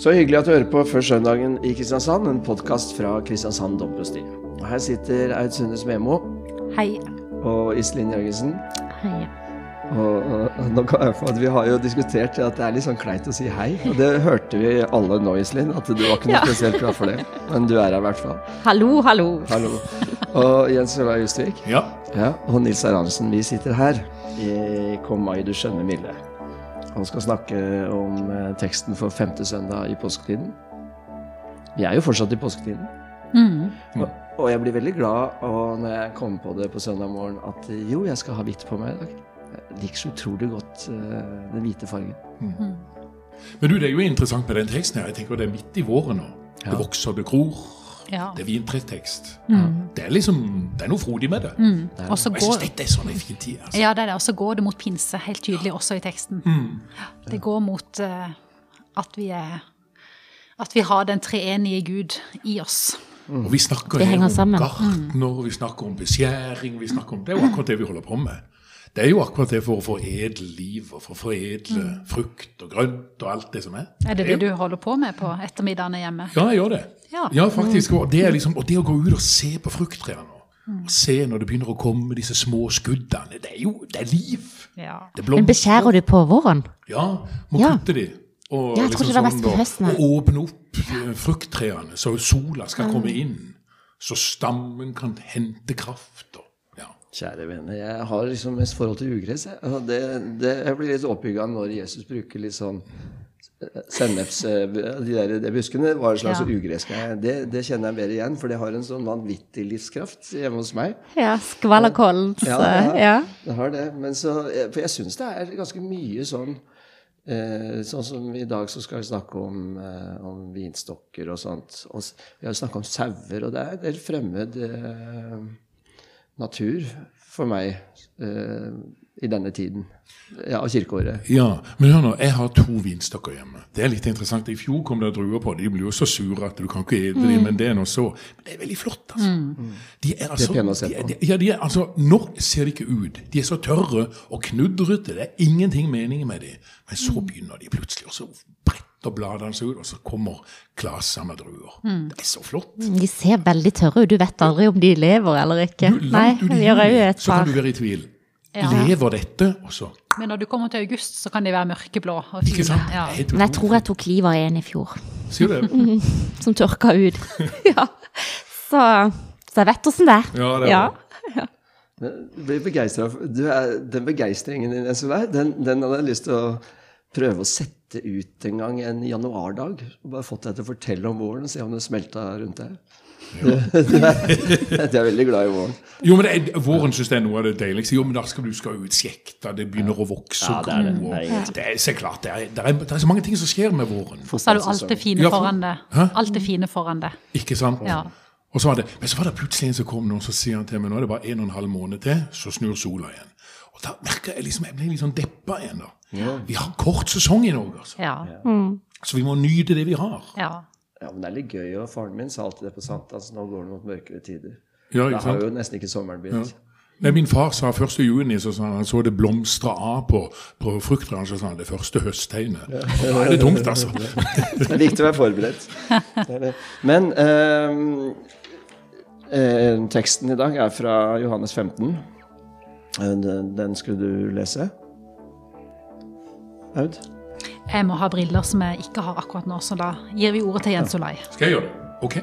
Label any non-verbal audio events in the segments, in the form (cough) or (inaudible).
Så hyggelig at du hører på Før søndagen i Kristiansand, en podkast fra Kristiansand domprosti. Og Her sitter Aud Sunde Smemo Hei. og Iselin Jørgensen. Hei. Og, og, og at Vi har jo diskutert at det er litt sånn kleint å si hei. Og det hørte vi alle nå, Iselin, at du var ikke noe Ja. spesielt glad for det. Men du er her i hvert fall. Hallo, hallo. Hallo. Og Jens Ola Justvik Ja. ja, og Nils Arntzen. Vi sitter her i Kom mai, du skjønne milde. Og skal snakke om eh, teksten for femte søndag i påsketiden. Vi er jo fortsatt i påsketiden. Mm. Og, og jeg blir veldig glad og når jeg kommer på det på søndag morgen, at jo, jeg skal ha hvitt på meg i dag. Jeg liker så utrolig godt uh, den hvite fargen. Men du, det er jo interessant med den teksten her. Jeg tenker Det er midt i våren nå. Ja. Det vokser, det gror. Ja. Det er vintretekst. Mm. Det er liksom, det er noe frodig med det. Mm. Og Og jeg syns går, dette er sånn en fin tid. altså. ja, det er det. Og så går det mot pinse, helt tydelig også i teksten. Mm. Det går mot uh, at vi er At vi har den treenige Gud i oss. Og vi snakker Det her om sammen. gartner, vi snakker om beskjæring vi snakker om, Det er jo akkurat det vi holder på med. Det er jo akkurat det for å foredle liv og for å foredle frukt og grønt og alt det som er. Er det det du holder på med på ettermiddagene hjemme? Ja, jeg gjør det. Ja. Ja, faktisk. Og det, er liksom, og det å gå ut og se på frukttrærne og se når det begynner å komme disse små skuddene, det er jo det er liv. Ja. Det Men beskjærer du på våren? Ja, må Ja. kutte de. Og, Ja, jeg trodde det var mest på da, høsten, og åpne opp eh, frukttrærne, så sola skal komme inn. Så stammen kan hente kraft. Og, ja. Kjære venner, jeg har liksom mest forhold til ugress. Jeg, Altså, det, det, jeg blir litt oppbygga når Jesus bruker litt sånn senneps... eh, De der de buskene var en slags Ja. ugressgreie. Det, det kjenner jeg bedre igjen, for det har en sånn vanvittig livskraft hjemme hos meg. Ja, Skvallerkollens Ja, ja. ja. Det har det. Men så, eh, for jeg syns det er ganske mye sånn eh, Sånn som i dag så skal vi snakke om, om vinstokker og sånt. Og vi har snakka om sauer, og det er en del fremmed natur for meg eh, i denne tiden. Ja, av kirkeåret. ja, men hør nå, jeg har to vinstokker hjemme. Det er litt interessant. I fjor kom det druer på. De blir jo så sure at du kan ikke ete dem, men det er nå så. Men det er veldig flott, altså. De er altså, pene å se er- på. de- ja, de er, altså, Nå ser de ikke ut. De er så tørre og knudrete. Det er ingenting mening med dem. Men så begynner de plutselig, og så bretter bladene seg ut, og så kommer klasa med druer. Det er så flott. De ser veldig tørre ut. Du vet aldri om de lever eller ikke. Du, Nei, ut gjør juni, et par. så kan du være i tvil. Ja. Lever dette? Og så Men når du kommer til august, så kan de være mørkeblå og Ikke sant? Ja. Men jeg tror jeg tok livet av en i fjor, Sier du det? (laughs) som tørka ut. (laughs) ja. Så, så jeg vet åssen det er. Ja, det er ja. Jeg blir begeistret. Er, den begeistringen din, den, den hadde jeg lyst til å prøve å sette ut en gang en januardag. Bare fått deg til å fortelle om våren og se om det smelta rundt deg. Du, er, du er veldig glad i våren. Jo, men det er, Våren syns jeg er noe av det deiligste. Jo, men da skal du skal ut sjekta, det begynner å vokse Ja, det er det. er og-. Det er så klart, det er, det, er, det er så mange ting som skjer med våren. Og så har du alt det fine foran det. Alt det fine foran det. Ikke sant? Ja. Og så var det, Men så var det plutselig en som kom nå, som sier han til meg nå er det bare en og en halv måned til, så snur sola igjen. Og da merker jeg liksom, jeg ble litt sånn deppa igjen. da. Vi har kort sesong i Norge, altså. Ja. så vi må nyte det vi har. ja. Ja, men det er litt gøy, og faren min sa alltid det på sankthans. Nå går det mot mørkere tider. Ja, Da har jo nesten ikke sommeren begynt. Nei, Min far sa 1. juni, så sa han, han så det blomstra av på, på frukttrærne. Så sa han det første høsttegnet. Og Da er det tungt, altså. (laughs) Det er viktig å være forberedt. Det det. Men eh, eh, teksten i dag er fra Johannes 15. Eh, Den, den skulle du lese. Aud? Jeg må ha briller som jeg ikke har akkurat nå, så da gir vi ordet til Jens Olai. Skal jeg gjøre det? Ok.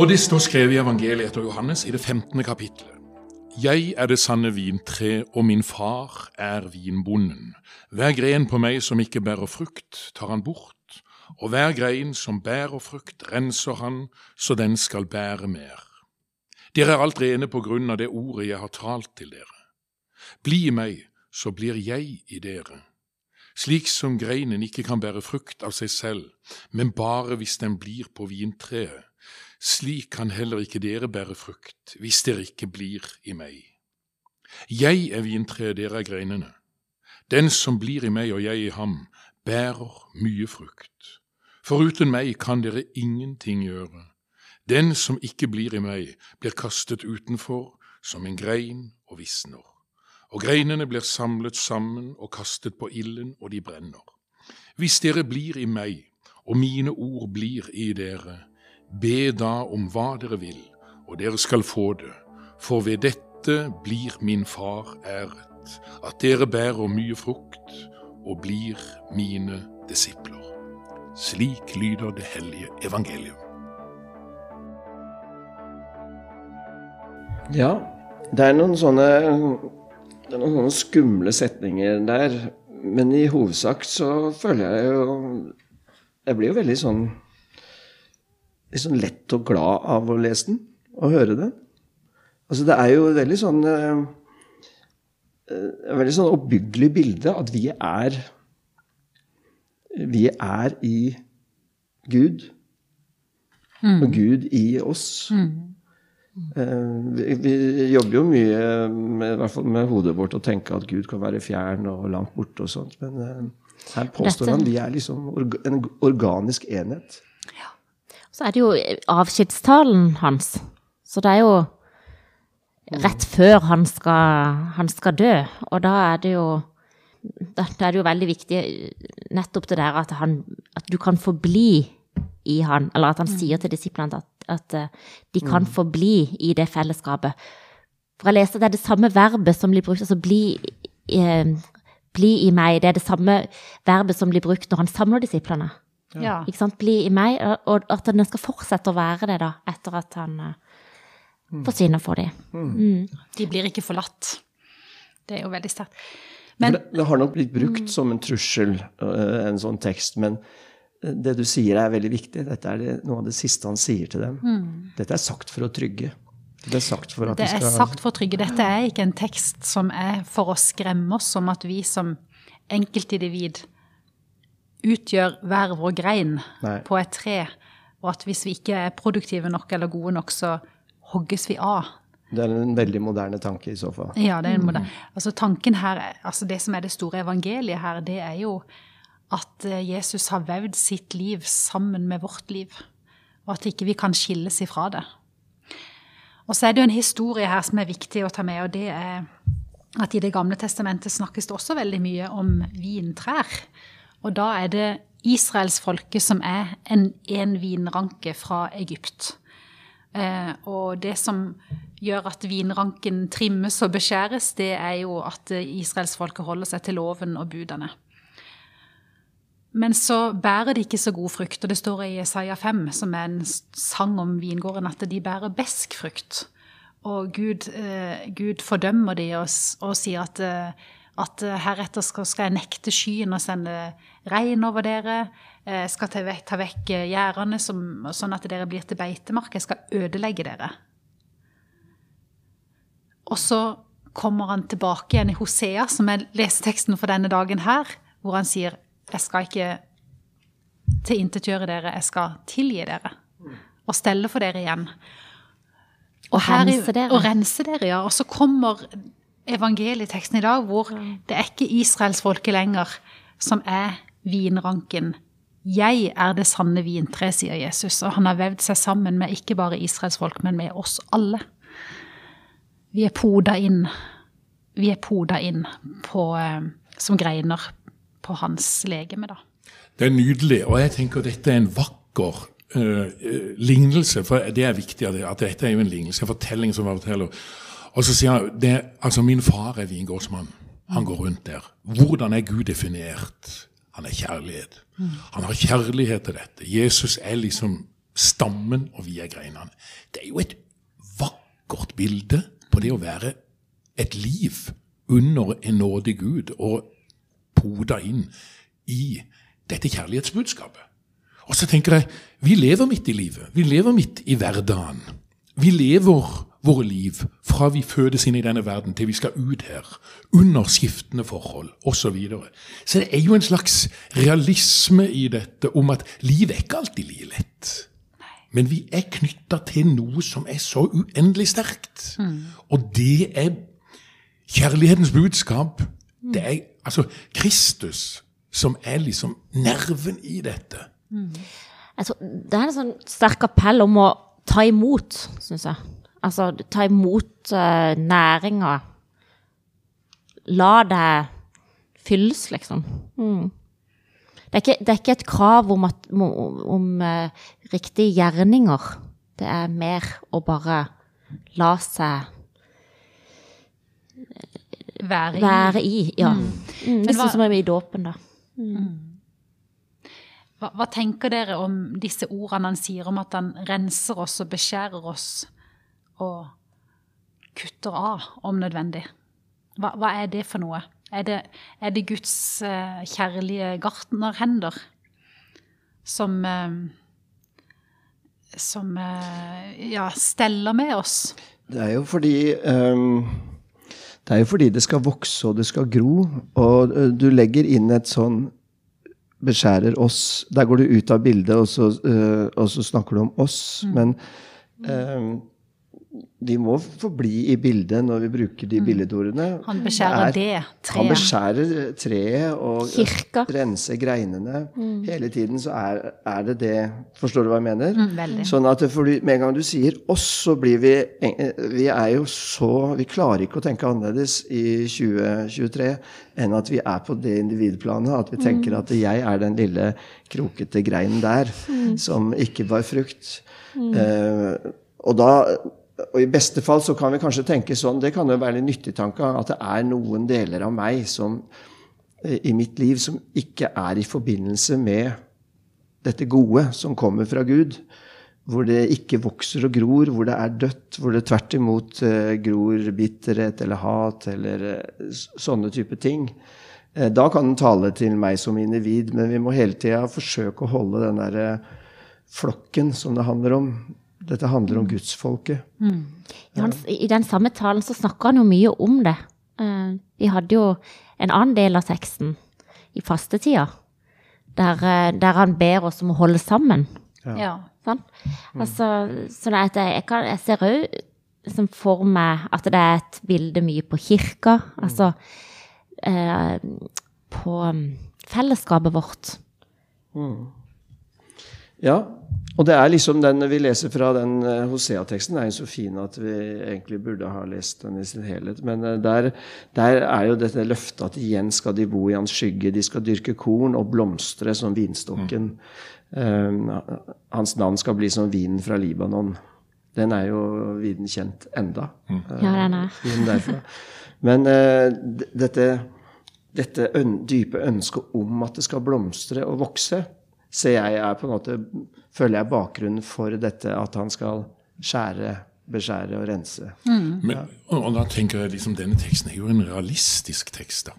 Og det står skrevet i evangeliet etter Johannes i det 15. kapittelet. Jeg er det sanne vintre, og min far er vinbonden. Hver gren på meg som ikke bærer frukt, tar han bort, og hver grein som bærer frukt, renser han, så den skal bære mer. Dere er alt rene på grunn av det ordet jeg har talt til dere. Bli i meg, så blir jeg i dere. Slik som greinen ikke kan bære frukt av seg selv, men bare hvis den blir på vintreet, slik kan heller ikke dere bære frukt hvis dere ikke blir i meg. Jeg er vintreet, dere er greinene. Den som blir i meg og jeg i ham, bærer mye frukt. Foruten meg kan dere ingenting gjøre. Den som ikke blir i meg, blir kastet utenfor som en grein og visner. Og greinene blir samlet sammen og kastet på ilden, og de brenner. Hvis dere blir i meg, og mine ord blir i dere, be da om hva dere vil, og dere skal få det, for ved dette blir min far æret, at dere bærer mye frukt og blir mine disipler. Slik lyder det hellige evangelium. Ja, det er noen sånne det er noen sånne skumle setninger der. Men i hovedsak så føler jeg jo Jeg blir jo veldig sånn litt sånn lett og glad av å lese den og høre den. Altså det er jo veldig sånn eh, veldig sånn oppbyggelig bilde at vi er Vi er i Gud. Og Gud i oss. Eh, Vi, vi jobber jo mye med, i hvert fall med hodet vårt og tenker at Gud kan være fjern og langt borte og sånt. Men eh, her påstår Dette- han vi er liksom en organisk enhet. ja, Så er det jo avskjedstalen hans. Så det er jo rett før han skal, han skal dø. Og da er det jo da, da er det jo veldig viktig nettopp det der at, han, at du kan forbli i han, eller at han sier til disiplene at, at eh, de kan forbli i det fellesskapet. For jeg leste at det er det samme verbet som blir brukt, altså bli, eh, bli i meg, det er det samme verbet som blir brukt når han samler disiplene. Ja. Ikke sant? Bli i meg, og- at den skal fortsette å være det da, etter at han eh, forsvinner for dem. De blir ikke forlatt. Det er jo veldig sterkt. Men det, det har nok blitt brukt som en trussel, øh, en sånn tekst, men det du sier er veldig viktig. Dette er det, noe av det siste han sier til dem. Dette er sagt for å trygge. Det er sagt for at det skal... er sagt for å trygge. Dette er ikke en tekst som er for å skremme oss om at vi som enkeltindivid utgjør hver vår grein Nei. på et tre, og at hvis vi ikke er produktive nok eller gode nok, så hogges vi av. Det er en veldig moderne tanke i så fall. Ja, det er en moderne. Altså tanken her, er- altså det som er det store evangeliet her, det er jo at eh, Jesus har vevd sitt liv sammen med vårt liv, og at ikke vi kan skilles ifra det. Og så er det jo en historie her som er viktig å ta med, og det er at i Det gamle testamentet snakkes det også veldig mye om vintrær. Og da er det israelsfolket som er en, en vinranke fra Egypt. Eh, og det som gjør at vinranken trimmes og beskjæres, det er jo at eh, israelsfolket holder seg til loven og budene. Men så bærer de ikke så god frukt, og det står i Isaiah 5, som er en sang om vingården, at de bærer besk frukt. Og Gud, eh, Gud fordømmer de og, og sier at, eh, at eh, heretter skal, skal jeg nekte skyen og sende regn over dere. Jeg skal ta vekk, ta vekk eh, gjerdene sånn at dere blir til beitemark. Jeg skal ødelegge dere. Og så kommer han tilbake igjen i Hosea, som er leseteksten for denne dagen her, hvor han sier jeg skal ikke tilintetgjøre dere, jeg skal tilgi dere. Og stelle for dere igjen. Og her rense dere. Og rense dere, ja. Og så kommer evangelieteksten i dag, hvor det er ikke israelsfolket lenger som er vinranken. Jeg er det sanne vintre, sier Jesus. Og han har vevd seg sammen med ikke bare israelsfolk, men med oss alle. Vi er poda inn. Vi er poda inn på, eh, som greiner på hans legeme, da. Det er nydelig, og jeg tenker dette er en vakker eh, lignelse. For det er viktig at, dette er jo en lignelse, en fortelling som han forteller. Og så sier han det, altså min far er vingårdsmann. Han går rundt der. Hvordan er Gud definert? Han er kjærlighet. Han har kjærlighet til dette. Jesus er liksom stammen, og vi er greinene. Det er jo et vakkert bilde på det å være et liv under en nådig Gud og poda inn i dette kjærlighetsbudskapet. Og så tenker jeg, vi lever midt i livet. Vi lever midt i hverdagen. Vi lever våre liv fra vi fødes inn i denne verden til vi skal ut her, under skiftende forhold osv. Så, videre. så det er jo en slags realisme i dette om at livet er ikke alltid like lett. Men vi er knytta til noe som er så uendelig sterkt. Og det er kjærlighetens budskap. Det er altså Kristus som er liksom nerven i dette. Jeg tror, det er en sånn sterk appell om å ta imot, syns jeg. Altså ta imot uh, næringa. La det fylles, liksom. Mm. det, er ikke, det er ikke et krav om, at, om, om uh, riktige gjerninger. Det er mer å bare la seg Være i. være i. Ja. Mm. Mm, Men Litt hva- sånn som er i dåpen, da. Hva, hva tenker dere om disse ordene han sier om at han renser oss og beskjærer oss og kutter av om nødvendig? Hva, hva er det for noe? Er det, er det Guds uh, kjærlige gartnerhender som uh, som uh, ja, steller med oss? Det er jo fordi ehm, Det er jo fordi det skal vokse og det skal gro. Og du legger inn et sånn Beskjærer oss Der går du ut av bildet, og så, og så snakker du om oss. Men ehm, vi må forbli i bildet når vi bruker de billedordene. Han beskjærer Det det treet. Han beskjærer treet og Kirka. renser greinene. Hele tiden så er, er det det Forstår du hva jeg mener? Mm. Sånn at fordi Med en gang du sier 'oss', så blir vi eh, Vi er jo så Vi klarer ikke å tenke annerledes i 2023 enn at vi er på det individplanet. At vi tenker at jeg er den lille krokete greinen der som ikke bar frukt. Eh, og da og I beste fall så kan vi kanskje tenke sånn, det kan jo være en nyttig tanke, at det er noen deler av meg som eh, i mitt liv som ikke er i forbindelse med dette gode som kommer fra Gud. Hvor det ikke vokser og gror, hvor det er dødt, hvor det tvert imot eh, gror bitterhet eller hat eller eh, sånne type ting. Da kan den tale til meg som individ, men vi må hele tida forsøke å holde den derre flokken som det handler om. Dette handler om gudsfolket. Mm. Ja, I den samme talen så snakker han jo mye om det. Eh, vi hadde jo en annen del av teksten i fastetida, der, eh, der han ber oss om å holde sammen. Ja. Sant? Altså, sånn at jeg, kan, jeg ser òg som for meg at det er et bilde mye på kirka. Altså eh, på mm, fellesskapet vårt. Ja, og det er liksom den vi leser fra den eh, Hosea-teksten, er jo så fin at vi egentlig burde ha lest den i sin helhet. Men eh, der, der er jo dette løftet at igjen skal de bo i hans skygge. De skal dyrke korn og blomstre som vinstokken. Eh, hans navn skal bli som vinen fra Libanon. Den er jo viden kjent enda. Ja, den er. Men uh, dette, dette øn, dype ønsket om at det skal blomstre og vokse, ser jeg er på en måte Føler jeg bakgrunnen for dette at han skal skjære, beskjære og rense. Men, og, og da tenker jeg liksom Denne teksten er jo en realistisk tekst. da.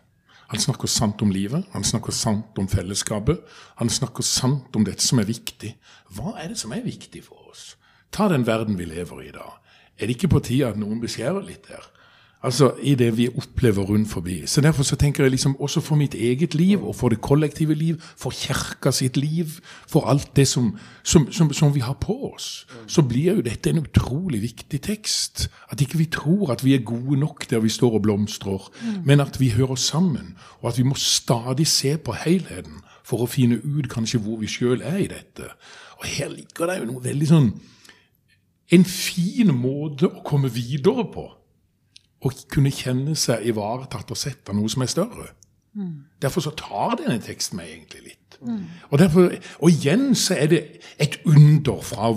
Han snakker sant om livet, han snakker sant om fellesskapet. Han snakker sant om dette som er viktig. Hva er det som er viktig for oss? Ta den verden vi lever i i dag. Er det ikke på tide at noen beskjærer litt der? Altså i det vi opplever rundt forbi. Så Derfor så tenker jeg liksom også for mitt eget liv og for det kollektive liv, for kirka sitt liv, for alt det som, som, som, som vi har på oss, så blir jo dette en utrolig viktig tekst. At ikke vi tror at vi er gode nok der vi står og blomstrer, men at vi hører sammen, og at vi må stadig se på helheten for å finne ut kanskje hvor vi sjøl er i dette. Og her ligger det jo noe veldig sånn En fin måte å komme videre på å kunne kjenne seg ivaretatt og sett av noe som er større. Derfor så tar denne teksten meg egentlig litt. Og, derfor, og igjen så er det et under fra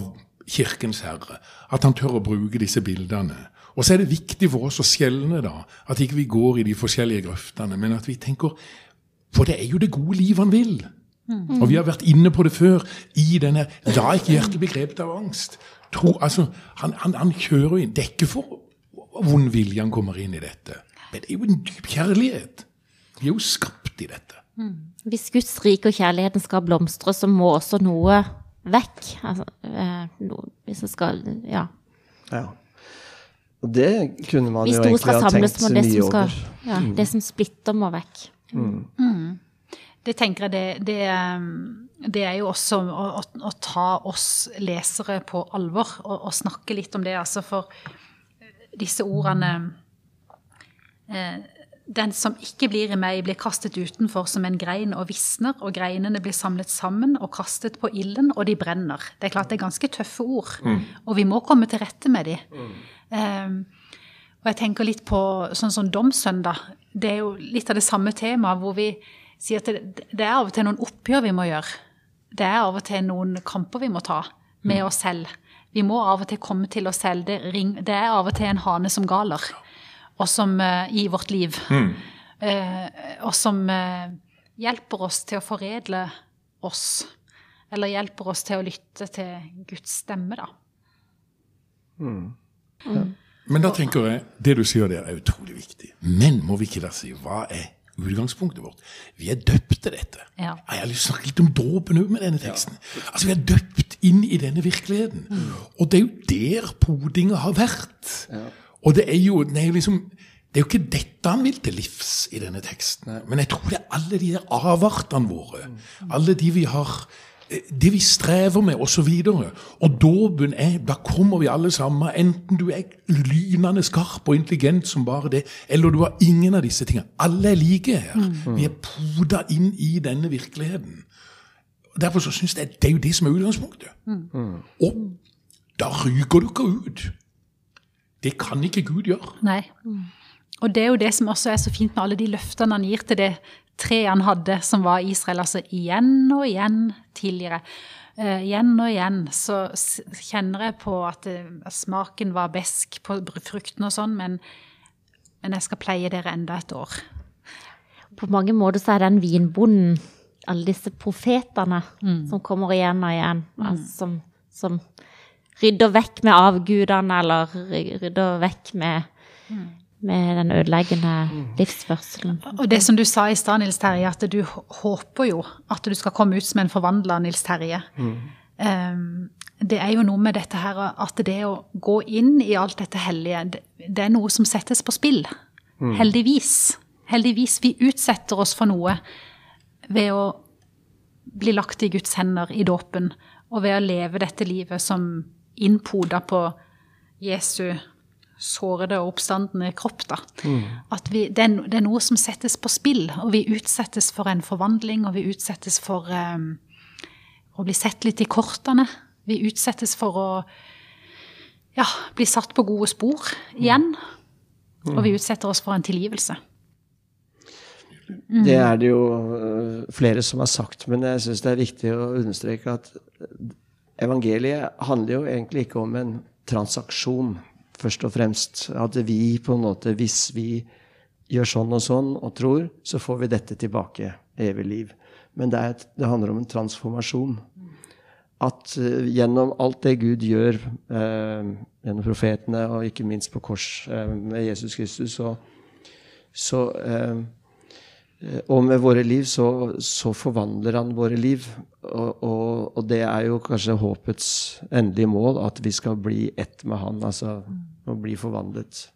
Kirkens Herre at han tør å bruke disse bildene. Og så er det viktig for oss å skjelne, da, at ikke vi går i de forskjellige grøftene, men at vi tenker For det er jo det gode liv han vil. Og vi har vært inne på det før i denne La ikke hjertet bli grepet av angst. Tro, altså, han, han, han kjører inn Det er ikke for vond vilje kommer inn i dette. Men det er jo en dyp kjærlighet. Vi er jo skapt i dette. Hvis Guds rike og kjærligheten skal blomstre, så må også noe vekk. Altså, eh, noe, hvis det skal Ja. Ja. Og det kunne man Hvis jo egentlig ha samles, tenkt så mye skal over. ja, Det som splitter, må vekk. Det tenker jeg det, det, um, det er jo også å, å, å ta oss lesere på alvor og, og snakke litt om det. Altså for disse ordene eh, Den som ikke blir i meg, blir kastet utenfor som en grein og visner, og greinene blir samlet sammen og kastet på ilden, og de brenner. Det er klart det er ganske tøffe ord, og vi må komme til rette med de. Eh, og jeg tenker litt på sånn som Domssøndag. Det er jo litt av det samme temaet, hvor vi, sier at det, det er av og til noen oppgjør vi må gjøre. Det er av og til noen kamper vi må ta med oss selv. Vi må av og til komme til oss selv. Det, ring, det er av og til en hane som galer og som, uh, i vårt liv. Eh, og som uh, hjelper oss til å foredle oss. Eller hjelper oss til å lytte til Guds stemme, da. Men da tenker jeg, det du sier der er utrolig viktig. Men må vi ikke da si, hva er utgangspunktet vårt? Vi er døpt til dette. Ja. Jeg har lyst til å snakke litt om dåpen òg med denne teksten. Altså, Vi er døpt inn i denne virkeligheten. Og det er jo der podinga har vært. Og det er jo, det er jo liksom det er jo ikke dette han vil til livs i denne teksten. Men jeg tror det er alle de der avartene våre. Alle de vi har Det vi strever med, osv. Og, og dåpen er Da kommer vi alle sammen. Enten du er lynende skarp og intelligent som bare det, eller du har ingen av disse tingene. Alle er like her. Vi er poda inn i denne virkeligheten. Derfor så syns jeg det er jo det som er utgangspunktet. Og da ryker du ikke ut. Det kan ikke Gud gjøre. Nei. Og det er jo det som også er så fint med alle de løftene han gir til det treet han hadde, som var Israel. Altså igjen og igjen tidligere. Uh, igjen og igjen så kjenner jeg på at uh, smaken var besk på frukten og sånn, men, men jeg skal pleie dere enda et år. På mange måter så er den vinbonden alle disse profetene som kommer igjen og igjen, altså, som, som rydder vekk med avgudene, eller rydder vekk med, med den ødeleggende livsførselen. Og det som du sa i stad, Nils Terje, at du håper jo at du skal komme ut som en forvandla Nils Terje. Um, det er jo noe med dette her at det å gå inn i alt dette hellige, det, det er noe som settes på spill. Heldigvis. Heldigvis. Vi utsetter oss for noe ved å bli lagt i Guds hender i dåpen, og ved å leve dette livet som innpoda på Jesu sårede og oppstandende kropp. da. At vi, det, er, det er noe som settes på spill, og vi utsettes for en forvandling, og vi utsettes for um, å bli sett litt i kortene. Vi utsettes for å ja, bli satt på gode spor igjen. Og vi utsetter oss for en tilgivelse. Det er det jo øh, flere som har sagt, men jeg syns det er viktig å understreke at evangeliet handler jo egentlig ikke om en transaksjon, først og fremst. At vi på en måte, hvis vi gjør sånn og sånn og tror, så får vi dette tilbake, evig liv. Men det, et, det handler om en transformasjon. At uh, gjennom alt det Gud gjør uh, gjennom profetene, og ikke minst på kors uh, med Jesus Kristus, så, så Og med våre liv så, så forvandler han våre liv. Og, og, og det er jo kanskje håpets endelige mål, at vi skal bli ett med han. Altså å bli forvandlet.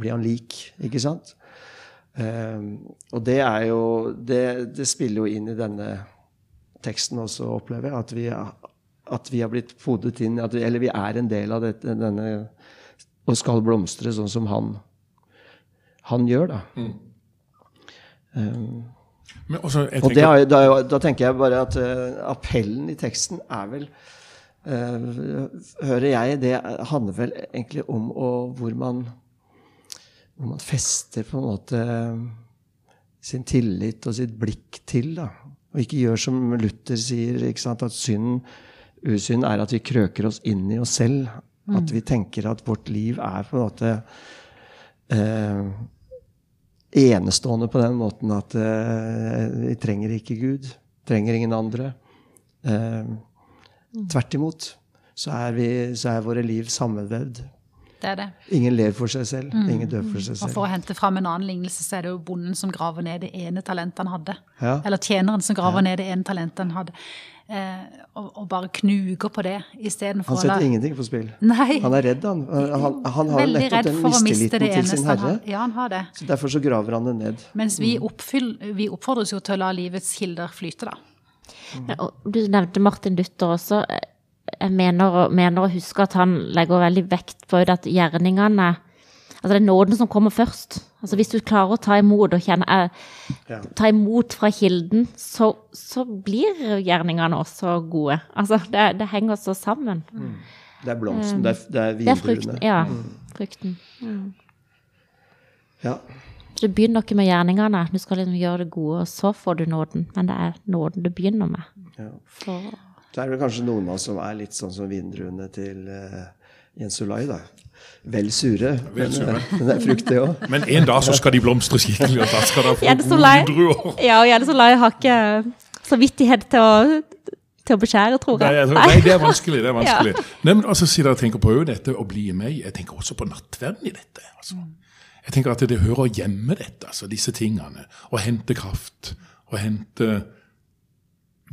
Bli han lik, ikke sant? Um, og det er jo det, det spiller jo inn i denne teksten også, opplever jeg. At vi, at vi har blitt podet inn, vi, eller vi er en del av dette, denne Og skal blomstre sånn som han, han gjør, da. Men også, jeg Og det er, da, da tenker jeg bare at uh, appellen i teksten er vel uh, Hører jeg, det handler vel egentlig om å, hvor man hvor man fester på en måte sin tillit og sitt blikk til. da. Og ikke gjør som Luther sier, ikke sant? at synd, usynd er at vi krøker oss inn i oss selv. At vi tenker at vårt liv er på en måte eh, enestående på den måten at eh, vi trenger ikke Gud. Trenger ingen andre. Eh, tvert imot så er, vi, så er våre liv sammenvevd. Det er det. Ingen lever for seg selv. Ingen dør for seg selv. Og for å hente fram en annen lignelse, så er det jo bonden som graver ned det ene talentet han hadde. Ja. Eller tjeneren som graver ned det ene talentet han hadde. Eh, og, og bare knuger på det istedenfor Han å la setter ingenting på spill. Nei. Han er redd, han. Han, han har Veldig nettopp den mistilliten til sin herre. Ja, han har det. Så Derfor så graver han det ned. Mens vi, oppfyll, vi oppfordres jo til å la livets kilder flyte, da. Ja, og Du nevnte Martin Luther også. Jeg mener, mener å huske at han legger veldig vekt på at gjerningene Altså det er nåden som kommer først. Altså Hvis du klarer å ta imot og kjenne eh, Ta imot fra kilden, så, så blir gjerningene også gode. Altså det, det henger så sammen. Det er blomsten, det er, det er Det er frukten. vindruene. Ja. Frukten. Ja. Det begynner ikke med gjerningene. Du skal liksom gjøre det gode, og så får du nåden. Men det er nåden du begynner med. Ja. For, Så er det kanskje noen av oss som er litt sånn som vindruene til uh, Jens Olai, da. Vel sure. Vel sure. Men, (laughs) men det er frukt, det òg. Men en dag så skal de blomstre skikkelig, og da skal de (laughs) få Ja, og druer. ja, så lei. Olai har ikke samvittighet til å, til å beskjære, tror Nei, jeg. jeg tror- nei, det er vanskelig. det er (laughs) vanskelig. Nei, men altså, Siden jeg tenker på jo dette å bli med, meg, jeg tenker også på nattverden i dette. altså. Jeg tenker at det hører hjemme, dette, altså, disse tingene. Å hente kraft, å hente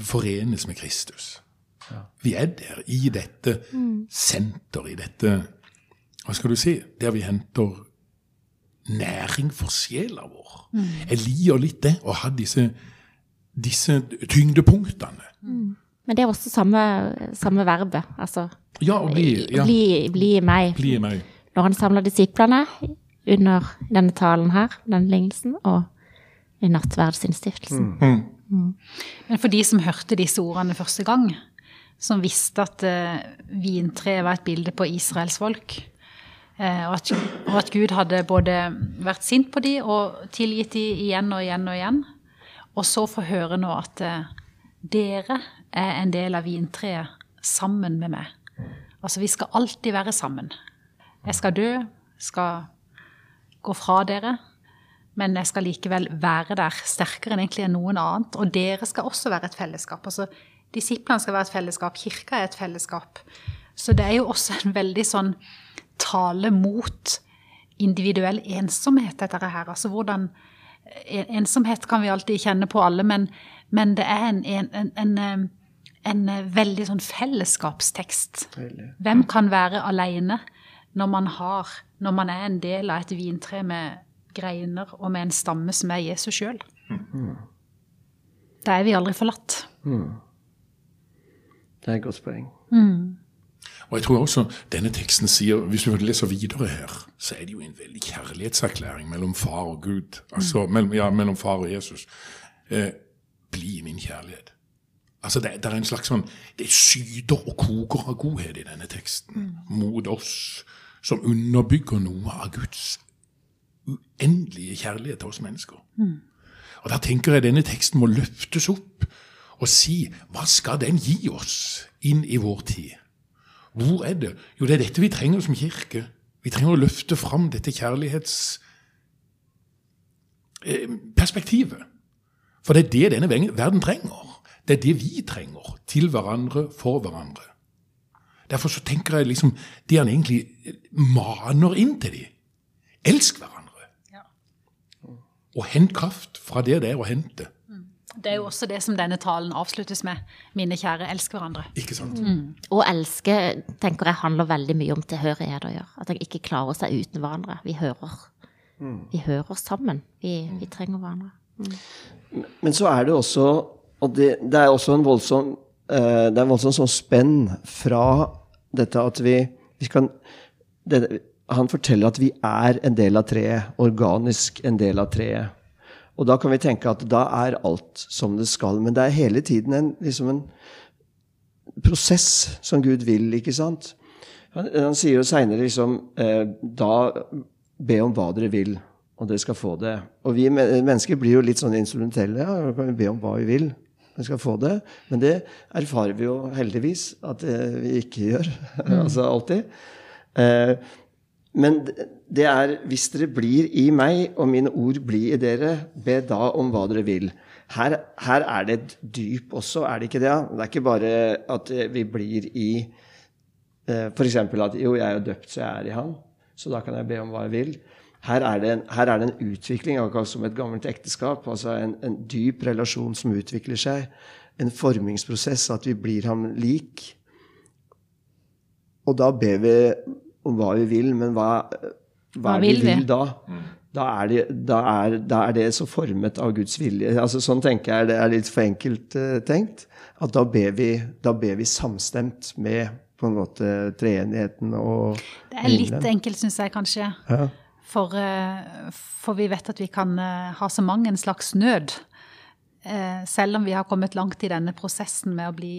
Forenes med Kristus. Vi er der, i dette senter, i dette Hva skal du si? Der vi henter næring for sjela vår. Jeg liker litt det, å ha disse, disse tyngdepunktene. Men det er også samme, samme verbet. Altså, Ja, og bli, ja, bli, bli meg. bli meg. Når han samler disiplene under denne talen her, denne lignelsen, og i nattverdsinnstiftelsen. Men for de som hørte disse ordene første gang, som visste at uh, vintreet var et bilde på Israels folk, og, at, og at Gud hadde både vært sint på de og tilgitt de igjen og igjen og igjen, og så få høre nå at eh, dere er en del av vintreet sammen med meg. Altså, vi skal alltid være sammen. Jeg skal dø, skal gå fra dere, men jeg skal likevel være der sterkere enn egentlig enn noen annet. Og dere skal også være et fellesskap. Altså, Disiplene skal være et fellesskap, kirka er et fellesskap. Så det er jo også en veldig sånn tale mot individuell ensomhet, dette her. Altså hvordan Ensomhet kan vi alltid kjenne på alle, men, men det er en, en, en, en, en veldig sånn fellesskapstekst. Hvem kan være alene når man, har, når man er en del av et vintre med greiner og med en stamme som er Jesus sjøl? Da er vi aldri forlatt. Det er et godt poeng. Og jeg tror også denne teksten sier, hvis du leser videre her, så er det jo en veldig kjærlighetserklæring mellom far og Gud. Altså mellom, ja, mellom far og Jesus. Eh, bli i min kjærlighet. Altså det, det er en slags sånn Det syder og koker av godhet i denne teksten mot oss, som underbygger noe av Guds uendelige kjærlighet til oss mennesker. Og da tenker jeg denne teksten må løftes opp og si hva skal den gi oss inn i vår tid? Hvor er det? Jo, det er dette vi trenger som kirke. Vi trenger å løfte fram dette kjærlighetsperspektivet. For det er det denne verden trenger. Det er det vi trenger. Til hverandre, for hverandre. Derfor så tenker jeg liksom det han egentlig maner inn til dem. Elsk hverandre. Og hent kraft fra det det er å hente. Det er jo også det som denne talen avsluttes med. Mine kjære, elsk hverandre. Ikke sant? Å elske tenker jeg handler veldig mye om tilhørighet å gjøre. At jeg ikke klarer seg uten hverandre. Vi hører, vi hører sammen. Vi, vi trenger hverandre. Men så er det også Og det, det er også en voldsom eh, Det er en voldsom sånn spenn fra dette at vi, vi kan det, Han forteller at vi er en del av treet. Organisk en del av treet. Og da kan vi tenke at da er alt som det skal. Men det er hele tiden en, liksom en prosess som Gud vil, ikke sant? Han, han sier jo seinere liksom eh, Da be om hva dere vil, og dere skal få det. Og vi mennesker blir jo litt sånn instrumentelle. Ja, kan vi be om hva vi vil. Vi skal få det. Men det erfarer vi jo heldigvis at eh, vi ikke gjør. (laughs) altså alltid. Eh, men det- er hvis dere blir i meg, og mine ord blir i dere, be da om hva dere vil. Her, her er det et dyp også, er det ikke det? Det er ikke bare at eh, vi blir i eh, F.eks. at jo, jeg er jo døpt, så jeg er i Han. Så da kan jeg be om hva jeg vil. Her er det en, er det en utvikling, akkurat som et gammelt ekteskap. altså En, en dyp relasjon som utvikler seg. En formingsprosess, at vi blir ham lik. Og da ber vi om hva vi vil, men hva, hva, Hva vil vi vi? vil da? Da er, det, da, er, da er det så formet av Guds vilje. Altså, sånn tenker jeg, Det er litt for enkelt uh, tenkt. At da ber, vi, da ber vi samstemt med på en måte treenigheten og Det er litt himmelen. enkelt, syns jeg kanskje. Ja. For, eh, for vi vet at vi kan eh, ha så mange en slags nød. eh, Selv om vi har kommet langt i denne prosessen med å bli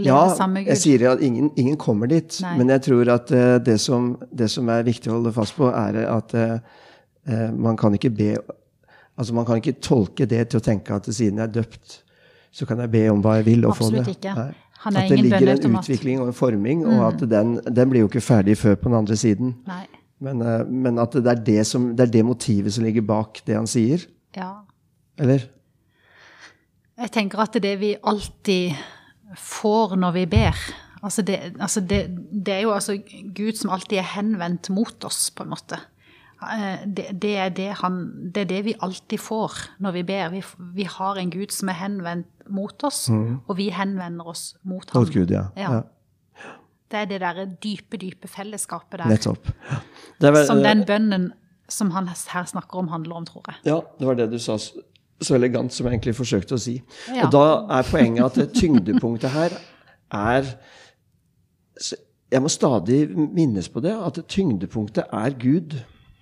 Ja, jeg sier at ingen, ingen kommer dit. Nei. Men jeg tror at uh, det, som, det som er viktig å holde fast på, er at eh, Man kan ikke be Altså man kan ikke tolke det til å tenke at siden jeg er døpt, så kan jeg be om hva jeg vil og få det. Ikke. Nei. Han er At det ingen ligger en utvikling og en forming, og at den, den blir jo ikke ferdig før på den andre siden. Nei. Men, uh, men at det er det, som, det er det motivet som ligger bak det han sier. Ja. Eller? Jeg tenker at det vi alltid får når vi ber altså det, altså det, det er jo altså Gud som alltid er henvendt mot oss, på en måte. Eh, Det, det, er, det, han, det er det vi alltid får når vi ber. Vi, vi har en Gud som er henvendt mot oss, og vi henvender oss mot ham. Mot Gud, ja. Ja. ja. Det er det derre dype, dype fellesskapet der. Nettopp. Vel- Som den bønnen som han her snakker om, handler om, tror jeg. Ja, det var det du sa så, elegant som jeg egentlig forsøkte å si. Ja. Og da er poenget at det tyngdepunktet her er Jeg må stadig minnes på det, at tyngdepunktet er Gud.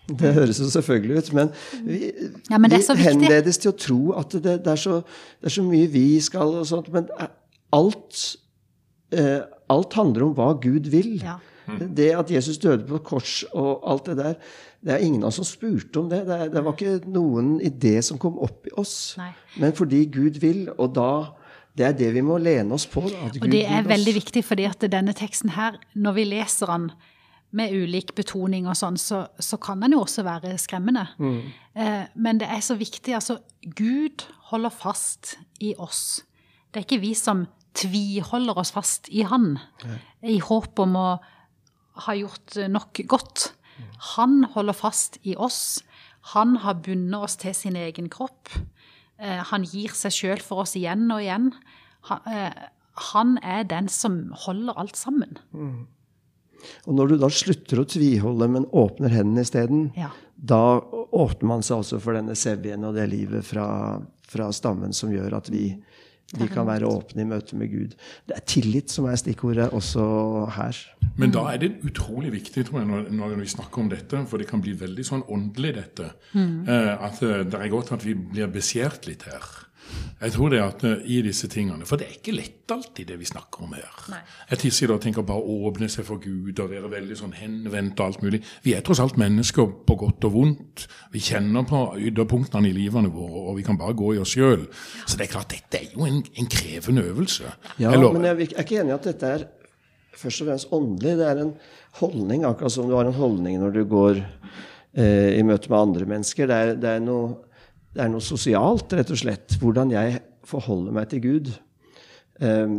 Det høres jo selvfølgelig ut, men vi, Ja, men vi henledes til å tro at det, det, er så, det er så mye vi skal og sånt, men alt, eh, alt handler om hva Gud vil. Ja. Det at Jesus døde på kors og alt det der, det er ingen av oss som spurte om det. Det, det var ikke noen idé som kom opp i oss. Nei. Men fordi Gud vil, og da Det er det vi må lene oss på. Da, Og det er veldig viktig, fordi at denne teksten her, når vi leser den med ulik betoning og sånn, så, så kan den jo også være skremmende. Eh, men det er så viktig. Altså, Gud holder fast i oss. Det er ikke vi som tviholder oss fast i Han, i håp om å ha gjort nok godt. Han holder fast i oss. Han har bundet oss til sin egen kropp. Eh, Han gir seg sjøl for oss igjen og igjen. Han, eh, er den som holder alt sammen. Og når du da slutter å tviholde, men åpner hendene isteden, Ja. da åpner man seg også for denne sevjen og det livet fra, fra stammen som gjør at vi, vi kan være åpne i møte med Gud. Det er tillit som er stikkordet også her. Men da er det utrolig viktig tror jeg, når, når vi snakker om dette, for det kan bli veldig sånn åndelig, dette. Eh, at eh, det er godt at vi blir beskjært litt her. Jeg tror det at eh, i disse tingene For det er ikke lett alltid, det vi snakker om her. Jeg sitter og tenker bare å åpne seg for Gud og være veldig sånn henvendt og alt mulig. Vi er tross alt mennesker på godt og vondt. Vi kjenner på ytterpunktene i livene våre, og vi kan bare gå i oss sjøl. Så det er klart, dette er jo en, en krevende øvelse. Ja, Eller- men jeg er ikke enig i at dette er først og fremst åndelig. Det er en holdning, akkurat som du har en holdning når du går eh, i møte med andre mennesker. Det er, det, er noe, det er noe sosialt, rett og slett. Hvordan jeg forholder meg til Gud. Eh,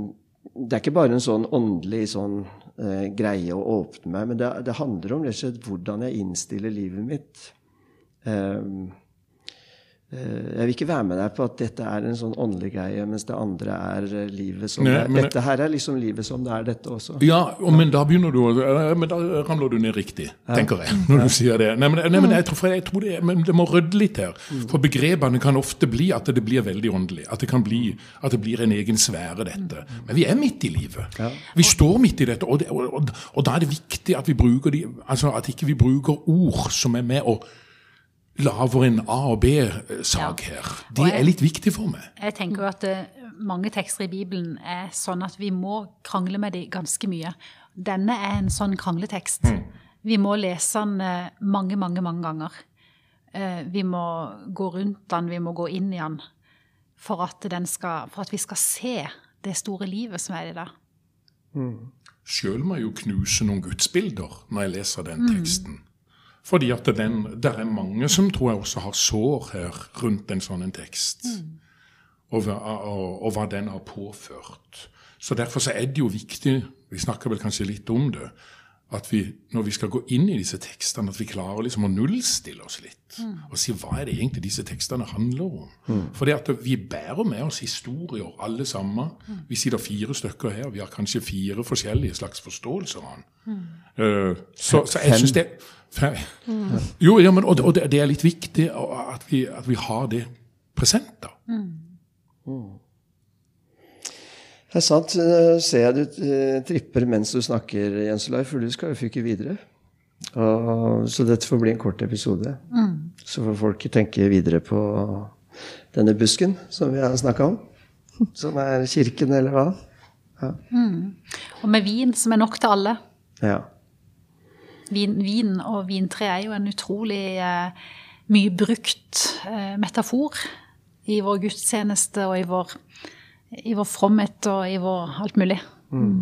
det er ikke bare en sånn åndelig sånn, eh, greie å åpne meg, men det, det handler om rett og slett hvordan jeg innstiller livet mitt. Eh, Jeg vil ikke være med deg på at dette er en sånn åndelig greie, mens det andre er eh, livet som Nei, det er. Dette her er liksom livet som det er, dette også. Ja, og, men da begynner du å eh, Men da ramler du ned riktig, tenker jeg, når du sier det. Nei, men, nei, men jeg tror, jeg tror det, men det må rydde litt her. For begrepene kan ofte bli at det blir veldig åndelig. At det kan bli at det blir en egen sfære, dette. Men vi er midt i livet. Vi står midt i dette, og, det, og, og, og da er det viktig at vi bruker de, altså at ikke vi bruker ord som er med og lager en A- og B-sak her. Det er litt viktig for meg. Jeg tenker jo at uh, mange tekster i Bibelen er sånn at vi må krangle med dem ganske mye. Denne er en sånn krangletekst. Vi må lese den uh, mange, mange, mange ganger. Uh, Vi må gå rundt den, vi må gå inn i den for at, den skal, for at vi skal se det store livet som er i det. Sjøl må jeg jo knuse noen gudsbilder når jeg leser den teksten. Fordi at der er mange som tror jeg også har sår her rundt en sånn en tekst. Og, hva- og, og hva den har påført. Så derfor så er det jo viktig, vi snakker vel kanskje litt om det, at vi når vi skal gå inn i disse tekstene, at vi klarer liksom å nullstille oss litt. Og si hva er det egentlig disse tekstene handler om. Mm. at vi bærer med oss historier, alle sammen. Vi sitter fire stykker her, vi har kanskje fire forskjellige slags forståelser av den. Eh, så, så jeg syns det Fem. Jo, ja, men, og, det- og det, det er litt viktig at vi, at vi har det present, da. Det er sant. eh, Ser jeg du eh, tripper mens du snakker, Jens Olai, for du skal jo fyke videre. Og, så dette får bli en kort episode. Så får folk tenke videre på denne busken som vi har snakka om. Som er kirken, eller hva? Og med vin, som er nok til alle. Ja. Vin, vin og vintre er jo en utrolig eh, mye brukt eh, metafor i vår gudstjeneste og i vår, i vår fromhet og i vår alt mulig.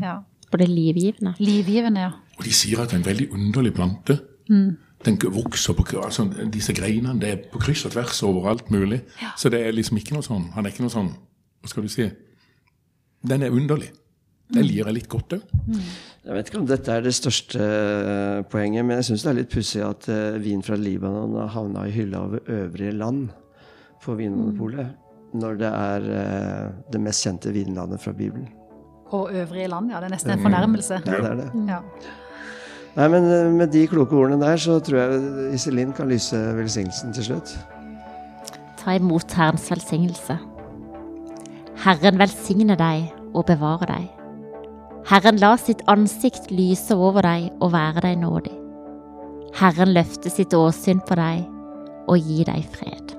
Ja. Både livgivende. Livgivende, ja. Og de sier at det er en veldig underlig plante. Den vokser på altså, Disse greinene det er på kryss og tvers overalt mulig. Så det er liksom ikke noe sånn Han er ikke noe sånn Hva skal du si? Den er underlig. Den lir jeg litt godt òg. Jeg vet ikke om dette er det største eh, poenget, men jeg syns det er litt pussig at eh, vin fra Libanon har havna i hylla over øvrige land på Vinmonopolet. Når det er eh, det mest kjente vinlandet fra Bibelen. Og øvrige land, ja. Det er nesten en fornærmelse. Ja, det er det. Ja. Nei, men eh, med de kloke ordene der, så tror jeg Iselin kan lyse velsignelsen til slutt. Ta imot Herrens velsignelse. Herren velsigne deg og bevare deg. Herren la sitt ansikt lyse over deg og være deg nådig. Herren løfte sitt åsyn på deg og gi deg fred.